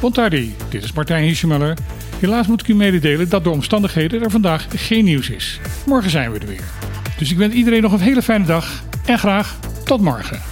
Bontardi, dit is Martijn Hiesemuller. Helaas moet ik u mededelen dat door omstandigheden er vandaag geen nieuws is. Morgen zijn we er weer. Dus ik wens iedereen nog een hele fijne dag en graag tot morgen.